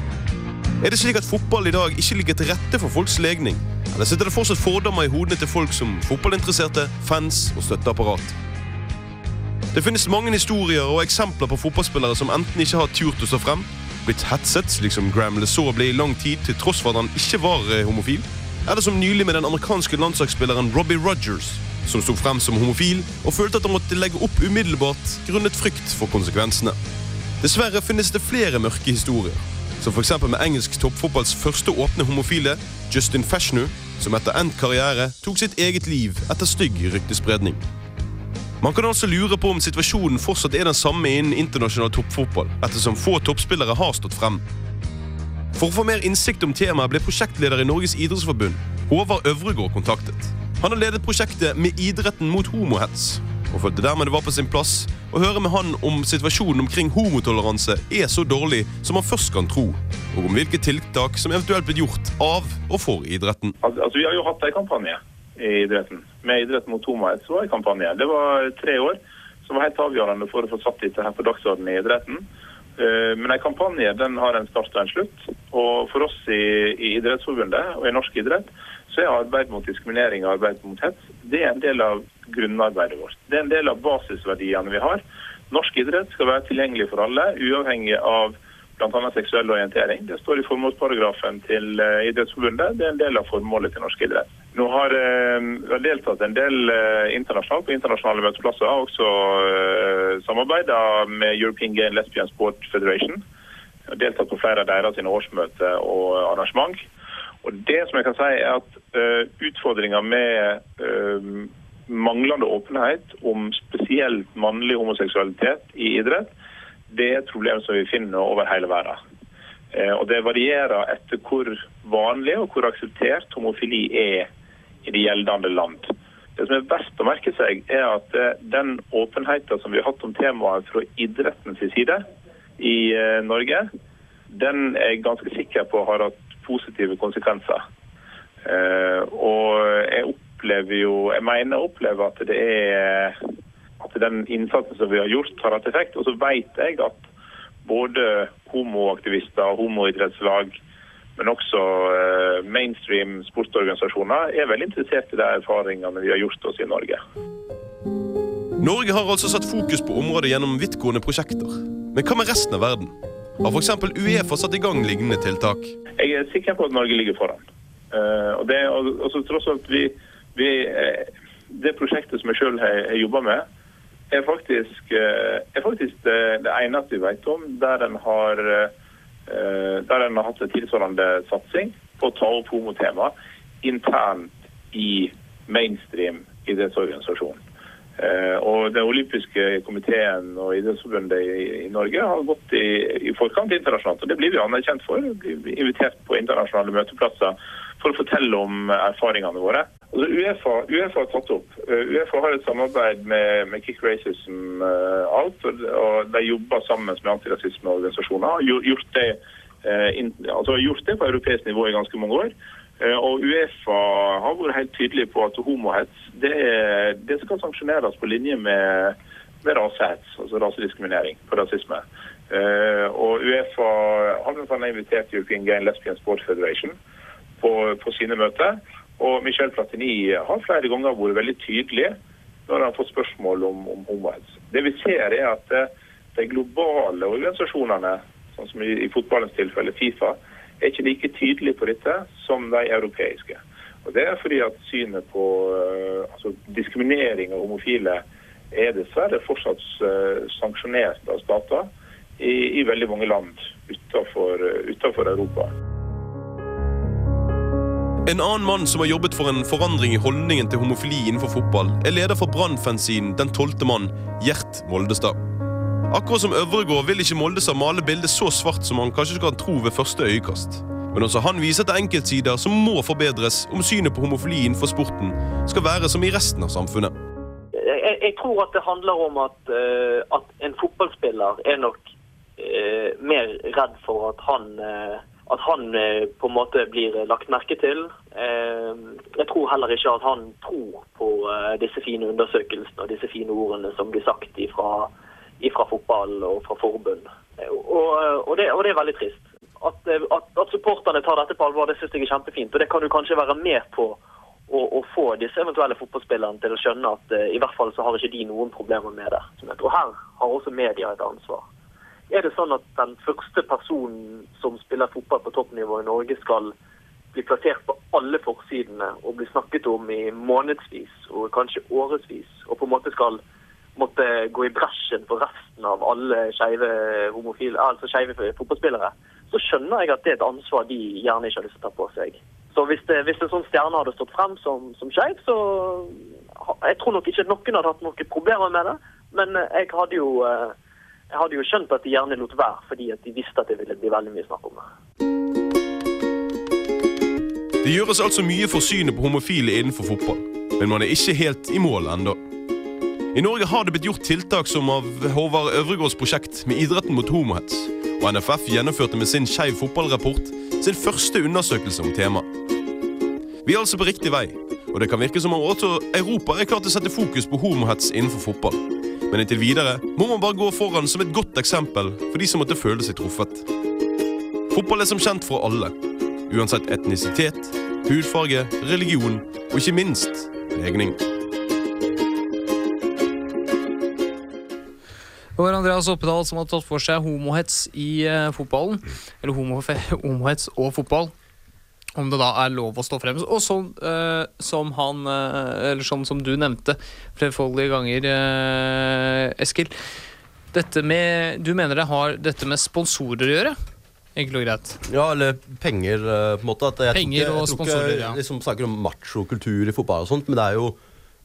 Er det slik at fotball i dag ikke ligger til rette for folks legning? Eller sitter det fortsatt fordommer i hodene til folk som fotballinteresserte, fans og støtteapparat? Det finnes mange historier og eksempler på fotballspillere som enten ikke har turt å stå frem, blitt hetset, slik som Graham Lesaw ble i lang tid til tross for at han ikke var eh, homofil, eller som nylig med den amerikanske landslagsspilleren Robbie Rogers, som sto frem som homofil og følte at han måtte legge opp umiddelbart grunnet frykt for konsekvensene. Dessverre finnes det flere mørke historier, som f.eks. med engelsk toppfotballs første åpne homofile, Justin Fashnu, som etter endt karriere tok sitt eget liv etter stygg ryktespredning. Man kan altså lure på om situasjonen fortsatt er den samme innen internasjonal toppfotball, ettersom få toppspillere har stått frem. For å få mer innsikt om temaet ble prosjektleder i Norges idrettsforbund, Håvard Øvregård, kontaktet. Han har ledet prosjektet Med idretten mot homohets, og følte dermed det var på sin plass å høre med han om situasjonen omkring homotoleranse er så dårlig som man først kan tro, og om hvilke tiltak som eventuelt blir gjort av og for idretten. Altså, Vi har jo hatt en kampanje i idretten. Med idrett mot tomhet, så var en kampanje. Det var tre år som var helt avgjørende for å få satt dette her på dagsordenen i idretten. Eh, Men en kampanje den har en start og en slutt. Og for oss i, i Idrettsforbundet og i norsk idrett så er arbeid mot diskriminering og arbeid mot hets det er en del av grunnarbeidet vårt. Det er en del av basisverdiene vi har. Norsk idrett skal være tilgjengelig for alle, uavhengig av bl.a. seksuell orientering. Det står i formålsparagrafen til eh, Idrettsforbundet. Det er en del av formålet til norsk idrett. Nå har eh, vi har deltatt en del eh, internasjonalt på internasjonale møteplasser. Har også samarbeida med European Gay and Lesbian Sport Federation. Jeg har deltatt på flere av deres årsmøter og arrangement. Og det som jeg kan si er at uh, utfordringa med eh, manglende åpenhet om spesielt mannlig homoseksualitet i idrett, det er et problem som vi finner over hele verden. Eh, og det varierer etter hvor vanlig og hvor akseptert homofili er i de gjeldende land. Det som er verst å merke seg, er at eh, den åpenheten som vi har hatt om temaet fra idrettens side i eh, Norge, den er jeg ganske sikker på har hatt positive konsekvenser. Og jeg opplever jo Jeg mener jeg opplever at det er at den innsatsen som vi har gjort, har hatt effekt. Og så vet jeg at både homoaktivister og homoidrettslag, men også eh, mainstream sportsorganisasjoner, er veldig interessert i de erfaringene vi har gjort oss i Norge. Norge har altså satt fokus på området gjennom vidtgående prosjekter. Men hva med resten av verden? Har f.eks. Uefa satt i gang lignende tiltak? Jeg er sikker på at Norge ligger foran. Uh, og det, og, og så tross alt vi, vi, eh, Det prosjektet som jeg sjøl har, har jobba med, er faktisk, eh, er faktisk det, det eneste vi vet om der en har, eh, har hatt en tilsvarende satsing på å ta opp homotema internt i mainstream idrettsorganisasjon. Eh, og Den olympiske komiteen og Idrettsforbundet i, i Norge har gått i, i forkant internasjonalt. og Det blir vi anerkjent for. Vi blir invitert på internasjonale møteplasser for å fortelle om erfaringene våre. Altså, Uefa, Uefa har tatt opp. Uh, Uefa har et samarbeid med, med Kick Racism Out, og, og de jobber sammen med antirasismeorganisasjoner. gjort- det, uh, altså, gjort det på europeisk nivå i ganske mange år. Og Uefa har vært helt tydelig på at homohets det, det skal sanksjoneres på linje med, med rasehets, altså rasediskriminering på rasisme. Og Uefa har invitert European Gay Lesbian Sport Federation på, på sine møter. Og Michel Platini har flere ganger vært veldig tydelig når han har fått spørsmål om, om homohets. Det vi ser er at eh, de globale organisasjonene, sånn som i, i fotballens tilfelle Fifa, er ikke like tydelige på dette som de europeiske. Og Det er fordi at synet på eh, altså diskriminering av homofile er dessverre fortsatt eh, sanksjonert av stater i, i veldig mange land utenfor, utenfor Europa. En annen mann som har jobbet for en forandring i holdningen til homofili innenfor fotball, er leder for Brannfanzinen Den tolvte mann, Gjert Moldestad. Akkurat som Øvregård vil ikke Moldestad male bildet så svart som han kanskje kan tro ved første øyekast. Men også han viser til enkeltsider som må forbedres om synet på homofili innenfor sporten skal være som i resten av samfunnet. jeg, jeg tror at det handler om at, uh, at en fotballspiller er nok uh, mer redd for at han, eh, at han eh, på en måte blir lagt merke til. Eh, jeg tror heller ikke at han tror på eh, disse fine undersøkelsene og disse fine ordene som blir sagt ifra, ifra fotball og fra forbund. Eh, Og, og, det, og det er veldig trist. At, eh, at, at supporterne tar dette på alvor, det synes jeg er kjempefint. Og det kan du kanskje være med på å, å få disse eventuelle fotballspillerne til å skjønne at eh, i hvert fall så har ikke de noen problemer med det. Tror her har også media et ansvar. Er det sånn at den første personen som spiller fotball på toppnivå i Norge skal bli plassert på alle forsidene og bli snakket om i månedsvis og kanskje årevis, og på en måte skal måtte gå i bresjen for resten av alle skeive altså fotballspillere, så skjønner jeg at det er et ansvar de gjerne ikke har lyst til å ta på seg. Så hvis, det, hvis en sånn stjerne hadde stått frem som, som skeiv, så Jeg tror nok ikke noen hadde hatt noen problemer med det, men jeg hadde jo eh, jeg hadde jo skjønt at de gjerne lot være, fordi at de visste at det ville bli veldig mye snakk om det. Det gjøres altså mye for synet på homofile innenfor fotball, men man er ikke helt i mål ennå. I Norge har det blitt gjort tiltak som av Håvard Øvregårds prosjekt med idretten mot homohets, og NFF gjennomførte med sin Skeiv fotballrapport sin første undersøkelse om temaet. Vi er altså på riktig vei, og det kan virke som om også Europa er klar til å sette fokus på homohets innenfor fotball. Men inntil videre må man bare gå foran som et godt eksempel for de som måtte føle seg truffet. Fotball er som kjent for alle, uansett etnisitet, hudfarge, religion og ikke minst legning. Det var Andreas Oppedal som hadde tatt for seg homohets i eh, fotballen. Eller homohets og fotball. Om det da er lov å stå frem. Og sånn uh, som han uh, Eller sånn som du nevnte flerfoldige ganger, uh, Eskil. Dette med Du mener det har dette med sponsorer å gjøre? Enkelt og greit. Ja, eller penger, på en måte. At jeg Penger tror ikke, og sponsorer, ja. liksom snakker om machokultur i fotball og sånt, men det er jo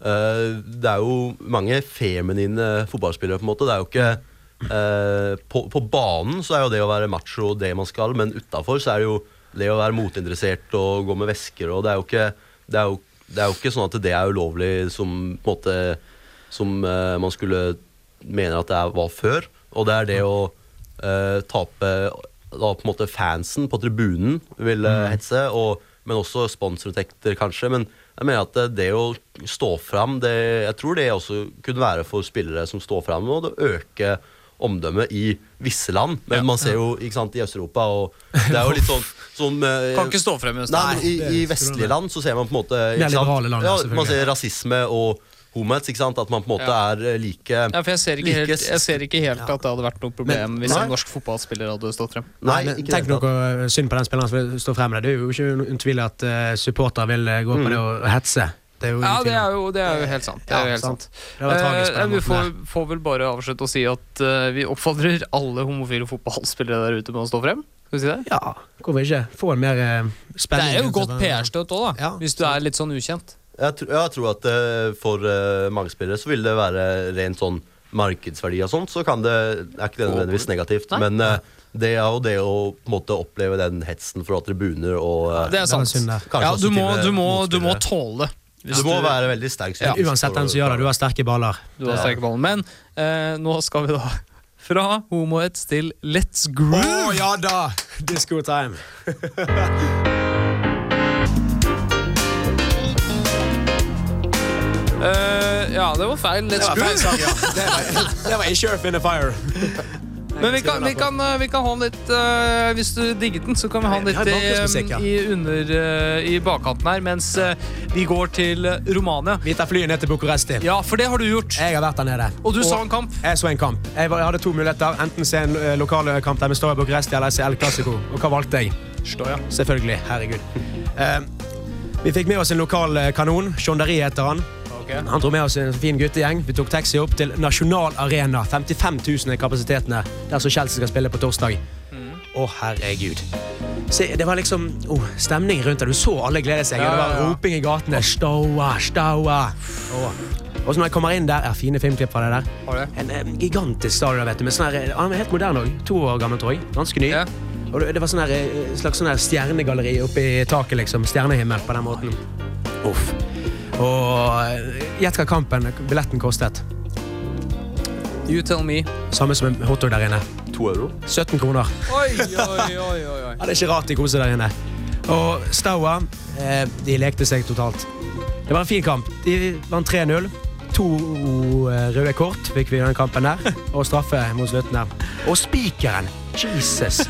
Det er jo mange feminine fotballspillere, på en måte. Det er jo ikke på, på banen så er jo det å være macho det man skal, men utafor så er det jo det å være motinteressert og gå med vesker og Det er jo ikke, det er jo, det er jo ikke sånn at det er ulovlig som på måte Som uh, man skulle mene at det var før. Og det er det å uh, tape da på en måte fansen på tribunen vil mm. hetse, og, men også sponsorinntekter, kanskje. Men jeg mener at det, det å stå fram, det, jeg tror det også kunne være for spillere som står fram, og det øke omdømmet i visse land. Men man ser jo ikke sant, i Øst-Europa, og det er jo litt sånn som eh, Kan ikke stå frem i Øst- Nei, men i, i vestlige land så ser man på en måte ikke sant? land, ja. Man ser rasisme og homets. ikke sant? At man på en måte Ja. er eh, like Ja, for jeg ser ikke like helt, ser ikke helt at det hadde vært noe problem Men- hvis Nei. en norsk fotballspiller hadde stått frem. Nei, men Tenk noe synd på den spilleren som vil stå frem det. Er jo ikke noen tvil at uh, supporter vil eh, gå på Mm. det og hetse. Det er jo Ja, det er jo, det er jo helt sant. Det er Ja, jo helt sant. den Eh, vi får, får vel bare avslutte å si at uh, vi oppfordrer alle homofile fotballspillere der ute med å stå frem. Skal vi si det? Ja, hvorfor ikke? Få en mer uh, Det er jo godt. PR-støtt òg, da. hvis du er litt sånn ukjent. Jeg, tr jeg tror at uh, for eh, mange spillere så vil det være rent sånn markedsverdi og sånt, så kan det, er ikke det nødvendigvis negativt. Nei. Men eh, det er jo det å på en måte oppleve den hetsen fra tribuner og eh, Det er sant. Ja, du, må, du, må, du må tåle det. Hvis Du må være veldig sterk. Ja. Uansett den som gjør det, du har sterke baller. Du har sterke baller. Men eh, nå skal vi da fra homohets til let's groove. Å ja da! Disco time. uh, ja, det var feil. Let's Det var feil groove. sang, ja. Det var, det var ikke Earth in the Fire. Men vi kan, vi, kan, eh, vi kan ha den litt uh, Hvis du digget den, så kan vi ha den litt i, i, under, uh, i bakkanten her, mens uh, vi går til eh, Romania. Vi tar flyet ned til Bucuresti. Ja, for det har du gjort. Jeg har vært der nede. Og du så en kamp. Jeg så en kamp. Jeg, var, jeg hadde to muligheter. Enten se en eh, lokal kamp der vi står i Bucuresti eller se El Clásico. Og hva valgte jeg? Stoja. Selvfølgelig. Herregud. Eh, vi fikk med oss en lokal eh, kanon. Sjonderi heter han. Han dro med oss en fin guttegjeng. Vi tok taxi opp til Nasjonal Arena. 55 000 er kapasitetene der som Chelsea skal spille på torsdag. Å, herregud. Se, det var liksom oh, stemning rundt det. Du så alle glede seg. Ja, Det var ja, ja. roping i gatene. Staua, staua. Oh. Og så når jeg kommer inn der er Fine filmklipp fra det der. Okay. En. En gigantisk stadion. vet du med sånn her, eh, Han er helt moderne òg. To år gammel, tror jeg. Ganske ny. Og det, det var sånne, eh, slags sånne stjernegalleri oppe i taket. liksom Stjernehimmel på den måten. Uff. Og gjett hva kampen billetten kostet. You tell me. Samme som en hotdog der inne. To euro? 17 kroner. Oi, oi, oi, oi, oi. Det er ikke rart de koser der inne. Og Staua, eh, de lekte seg totalt. Det var en fin kamp. De vant 3-0. To eh, røde kort fikk vi i den kampen der, og straffe mot slutten der. Og spikeren! Jesus!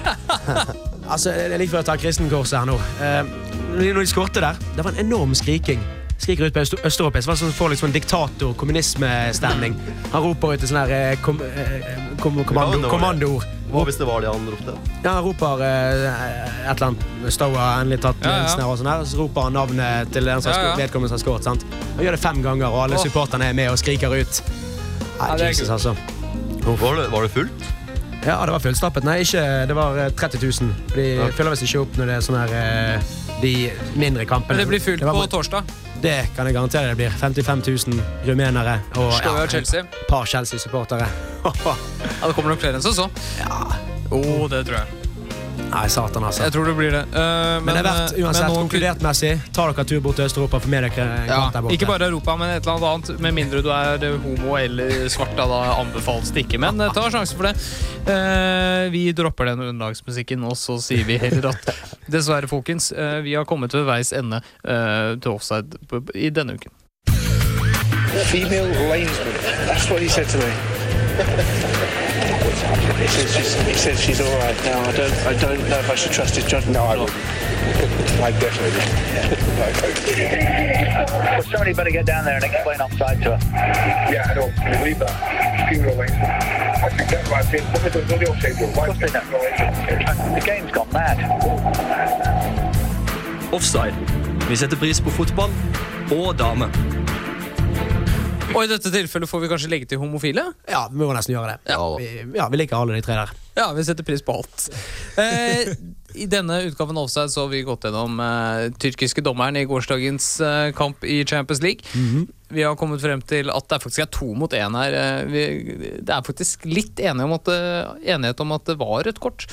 altså, det er like før jeg tar kristenkorset her nå. Eh, når de skårte der, det var en enorm skriking. Skriker ut på øst østeuropeisk. Du får liksom en diktator, kommunismestemning. Han roper ut et sånn her eh, kom, eh, kom, kommando, det var det. kommandoord. Hva hvis det var det han ropte? Ja, han roper eh, et eller annet Stoa endelig tatt Ja, ja. og sånn her, så roper han navnet til den som Ja, ja. vedkommende som har skåret. sant? Han gjør det fem ganger, og alle oh. supporterne er med og skriker ut. Nei, Ja, Jesus, altså. Var det, var det fullt? Ja, det var fullstappet. Nei, ikke, det var eh, 30 000. De Ja. følger visst ikke opp når det er sånn her eh, de mindre kampene. Men det blir fullt på torsdag. Det kan jeg garantere det blir. 55 000 rumenere og ja, Chelsea. et par Chelsea-supportere. Ja, det kommer nok flere enn som så. Ja. Oh, det tror jeg. Nei, satan, altså. Jeg tror det blir det. Uh, Men, det er verdt, eh, uansett, men nå- konkludert messig, ta dere tur bort til Øst-Europa for med dere Ja, der borte. ikke bare Europa, men et eller annet annet. Med mindre du er eh, homo eller svart, da, da anbefales det ikke. Men ta sjansen for det. Uh, vi dropper den underlagsmusikken, og så sier vi heller at dessverre, folkens, uh, vi har kommet ved veis ende eh, til offside i denne uken. Female linesman. That's what he said to me. he, says she's, he says she's all right now. I don't, I don't know if I should trust his judgment. No, I wouldn't. I definitely Well, somebody better get down there and explain offside to her. Yeah, I don't believe that. Female linesman. I think that's what I think. What was the real thing? Why is The game's gone mad. Offside. Vi setter pris på fotball og damer. Og i dette tilfellet får vi kanskje legge til homofile? Ja, vi må nesten gjøre det. Vi, ja, vi liker alle de tre der. Ja, vi setter pris på alt. Eh, I denne utgaven av Offside så har vi gått gjennom eh, tyrkiske dommeren i gårsdagens eh, kamp i Champions League. Mhm. Vi har kommet frem til at det faktisk er to mot én her. Eh, vi, det er faktisk litt enighet om, at, det- enighet om at det var et kort.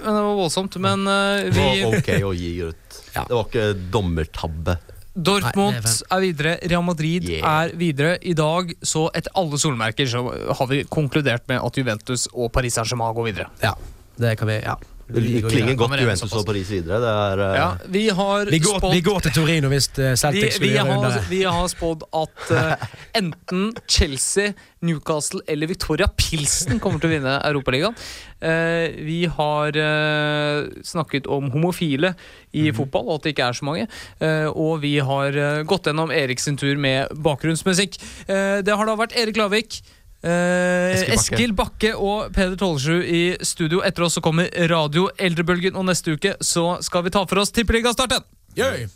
Men det var voldsomt. Men eh, Det var ok å gi rødt. Det var ikke dommertabbe. Dortmund Nei, er er videre, Real Madrid er videre. I dag, så etter alle solmerker, så har vi konkludert med at Juventus og Paris Saint-Germain går videre. Ja, det kan vi, ja. Det klinger godt Juventus og Paris videre. Det er eh, Ja, vi har Vi går, spådd vi går til Torino hvis eh, vi, Celtic skulle vi, gjøre har, under. vi har spådd at uh, enten Chelsea, Newcastle eller Victoria Pilsen kommer til å vinne Europaligaen. Uh, vi har uh, snakket om homofile i Mhm. fotball, og at det ikke er så mange. Eh, og vi har gått gjennom Erik sin tur med bakgrunnsmusikk. Eh, det har da vært Erik Lavik. Eh, Eskil Bakke. Eskil Bakke og Peder Tollesju i studio. Etter oss så kommer Radio Eldrebølgen, og neste uke så skal vi ta for oss Tippeligastarten! Yay!